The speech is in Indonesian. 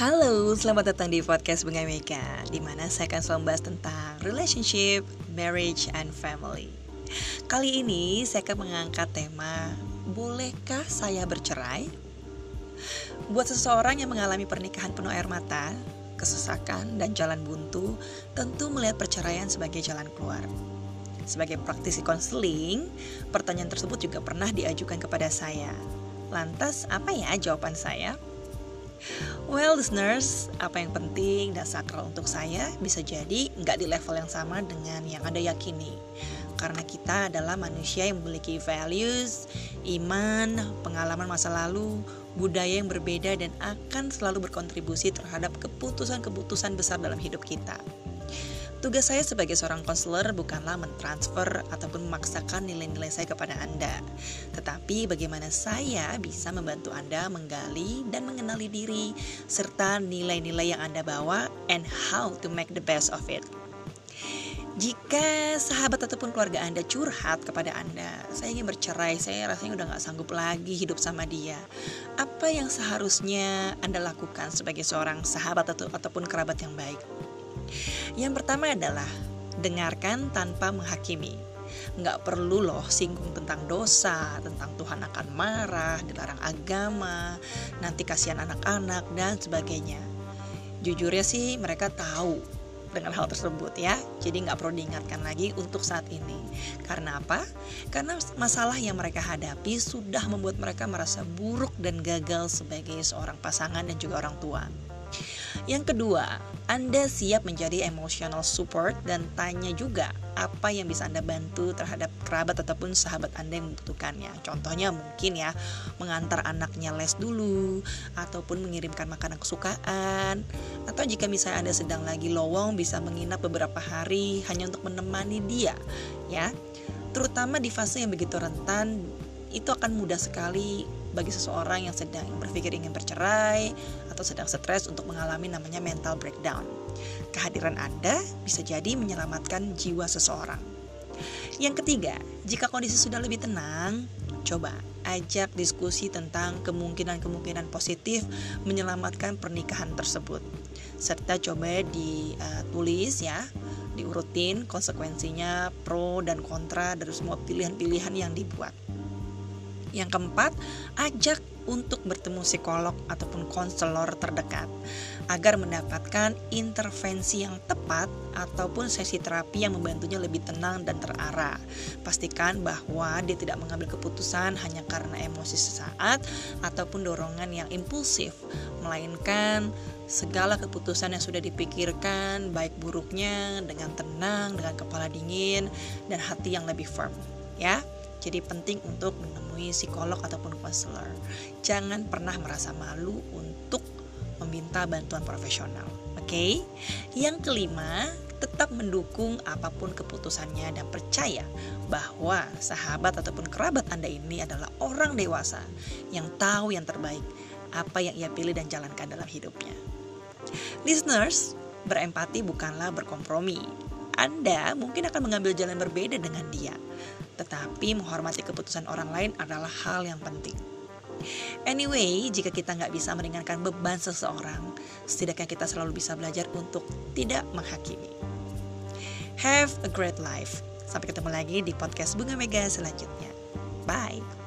Halo, selamat datang di podcast Bunga Mega Di mana saya akan selalu membahas tentang relationship, marriage, and family Kali ini saya akan mengangkat tema Bolehkah saya bercerai? Buat seseorang yang mengalami pernikahan penuh air mata Kesesakan dan jalan buntu Tentu melihat perceraian sebagai jalan keluar Sebagai praktisi konseling Pertanyaan tersebut juga pernah diajukan kepada saya Lantas apa ya jawaban saya? Well listeners, apa yang penting dan sakral untuk saya bisa jadi nggak di level yang sama dengan yang Anda yakini. Karena kita adalah manusia yang memiliki values, iman, pengalaman masa lalu, budaya yang berbeda dan akan selalu berkontribusi terhadap keputusan-keputusan besar dalam hidup kita. Tugas saya sebagai seorang konselor bukanlah mentransfer ataupun memaksakan nilai-nilai saya kepada Anda, tetapi bagaimana saya bisa membantu Anda menggali dan mengenali diri serta nilai-nilai yang Anda bawa and how to make the best of it. Jika sahabat ataupun keluarga Anda curhat kepada Anda, saya ingin bercerai, saya rasanya udah gak sanggup lagi hidup sama dia. Apa yang seharusnya Anda lakukan sebagai seorang sahabat atau ataupun kerabat yang baik? Yang pertama adalah dengarkan tanpa menghakimi. Nggak perlu loh singgung tentang dosa, tentang Tuhan akan marah, dilarang agama, nanti kasihan anak-anak, dan sebagainya. Jujurnya sih mereka tahu dengan hal tersebut ya Jadi nggak perlu diingatkan lagi untuk saat ini Karena apa? Karena masalah yang mereka hadapi sudah membuat mereka merasa buruk dan gagal sebagai seorang pasangan dan juga orang tua yang kedua, Anda siap menjadi emotional support dan tanya juga apa yang bisa Anda bantu terhadap kerabat ataupun sahabat Anda yang membutuhkannya. Contohnya mungkin ya, mengantar anaknya les dulu, ataupun mengirimkan makanan kesukaan, atau jika misalnya Anda sedang lagi lowong bisa menginap beberapa hari hanya untuk menemani dia, ya. Terutama di fase yang begitu rentan, itu akan mudah sekali bagi seseorang yang sedang berpikir ingin bercerai atau sedang stres untuk mengalami namanya mental breakdown. Kehadiran Anda bisa jadi menyelamatkan jiwa seseorang. Yang ketiga, jika kondisi sudah lebih tenang, coba ajak diskusi tentang kemungkinan-kemungkinan positif menyelamatkan pernikahan tersebut. Serta coba ditulis ya, diurutin konsekuensinya pro dan kontra dari semua pilihan-pilihan yang dibuat. Yang keempat, ajak untuk bertemu psikolog ataupun konselor terdekat agar mendapatkan intervensi yang tepat ataupun sesi terapi yang membantunya lebih tenang dan terarah. Pastikan bahwa dia tidak mengambil keputusan hanya karena emosi sesaat ataupun dorongan yang impulsif, melainkan segala keputusan yang sudah dipikirkan baik buruknya dengan tenang, dengan kepala dingin dan hati yang lebih firm, ya. Jadi penting untuk menemui psikolog ataupun konselor. Jangan pernah merasa malu untuk meminta bantuan profesional. Oke. Okay? Yang kelima, tetap mendukung apa pun keputusannya dan percaya bahwa sahabat ataupun kerabat Anda ini adalah orang dewasa yang tahu yang terbaik apa yang ia pilih dan jalankan dalam hidupnya. Listeners, berempati bukanlah berkompromi. Anda mungkin akan mengambil jalan berbeda dengan dia, tetapi menghormati keputusan orang lain adalah hal yang penting. Anyway, jika kita nggak bisa meringankan beban seseorang, setidaknya kita selalu bisa belajar untuk tidak menghakimi. Have a great life. Sampai ketemu lagi di podcast Bunga Mega selanjutnya. Bye.